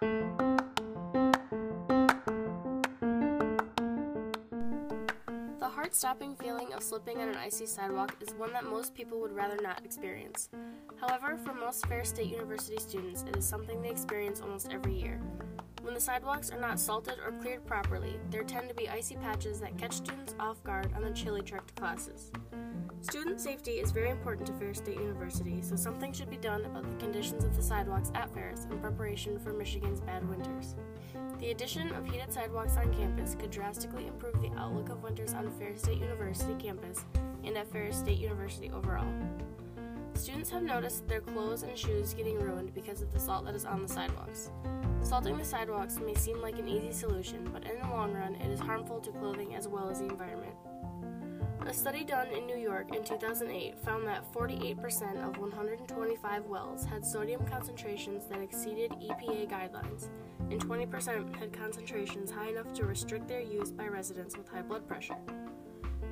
The heart stopping feeling of slipping on an icy sidewalk is one that most people would rather not experience. However, for most Ferris State University students, it is something they experience almost every year. When the sidewalks are not salted or cleared properly, there tend to be icy patches that catch students off guard on the chilly trek to classes. Student safety is very important to Ferris State University, so something should be done about the conditions of the sidewalks at Ferris in preparation for Michigan's bad winters. The addition of heated sidewalks on campus could drastically improve the outlook of winters on Ferris State University campus and at Ferris State University overall. Students have noticed their clothes and shoes getting ruined because of the salt that is on the sidewalks. Salting the sidewalks may seem like an easy solution, but in the long run, it is harmful to clothing as well as the environment. A study done in New York in 2008 found that 48% of 125 wells had sodium concentrations that exceeded EPA guidelines, and 20% had concentrations high enough to restrict their use by residents with high blood pressure.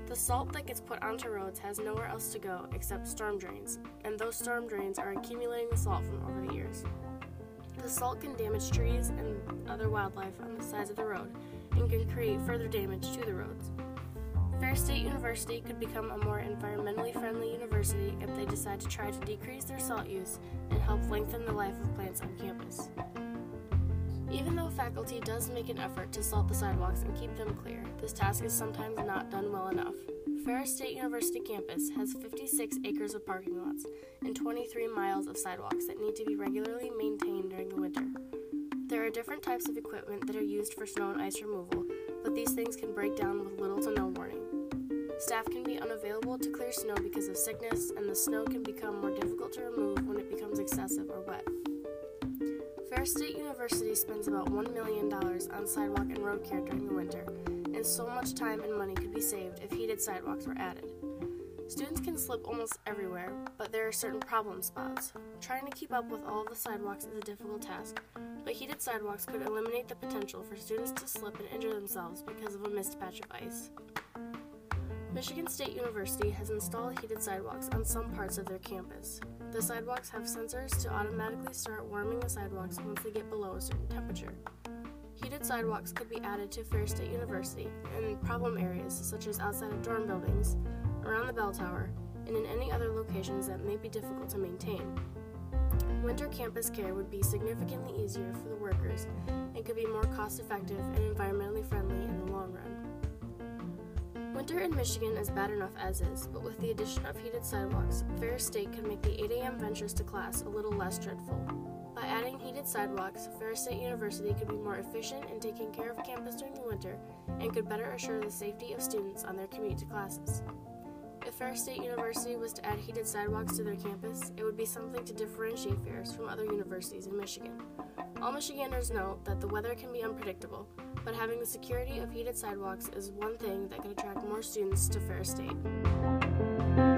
The salt that gets put onto roads has nowhere else to go except storm drains, and those storm drains are accumulating the salt from over the years. The salt can damage trees and other wildlife on the sides of the road and can create further damage to the roads. Ferris State University could become a more environmentally friendly university if they decide to try to decrease their salt use and help lengthen the life of plants on campus. Even though faculty does make an effort to salt the sidewalks and keep them clear, this task is sometimes not done well enough. Ferris State University campus has 56 acres of parking lots and 23 miles of sidewalks that need to be regularly maintained are different types of equipment that are used for snow and ice removal, but these things can break down with little to no warning. Staff can be unavailable to clear snow because of sickness, and the snow can become more difficult to remove when it becomes excessive or wet. Ferris State University spends about $1 million on sidewalk and road care during the winter, and so much time and money could be saved if heated sidewalks were added. Students can slip almost everywhere, but there are certain problem spots. Trying to keep up with all of the sidewalks is a difficult task, but heated sidewalks could eliminate the potential for students to slip and injure themselves because of a missed patch of ice. Michigan State University has installed heated sidewalks on some parts of their campus. The sidewalks have sensors to automatically start warming the sidewalks once they get below a certain temperature. Heated sidewalks could be added to Ferris State University in problem areas such as outside of dorm buildings, around the bell tower, and in any other locations that may be difficult to maintain. Winter campus care would be significantly easier for the workers and could be more cost effective and environmentally friendly in the long run. Winter in Michigan is bad enough as is, but with the addition of heated sidewalks, Ferris State could make the 8 a.m. ventures to class a little less dreadful. By adding heated sidewalks, Ferris State University could be more efficient in taking care of campus during the winter and could better assure the safety of students on their commute to classes. If Ferris State University was to add heated sidewalks to their campus, it would be something to differentiate Ferris from other universities in Michigan. All Michiganders know that the weather can be unpredictable, but having the security of heated sidewalks is one thing that could attract more students to Ferris State.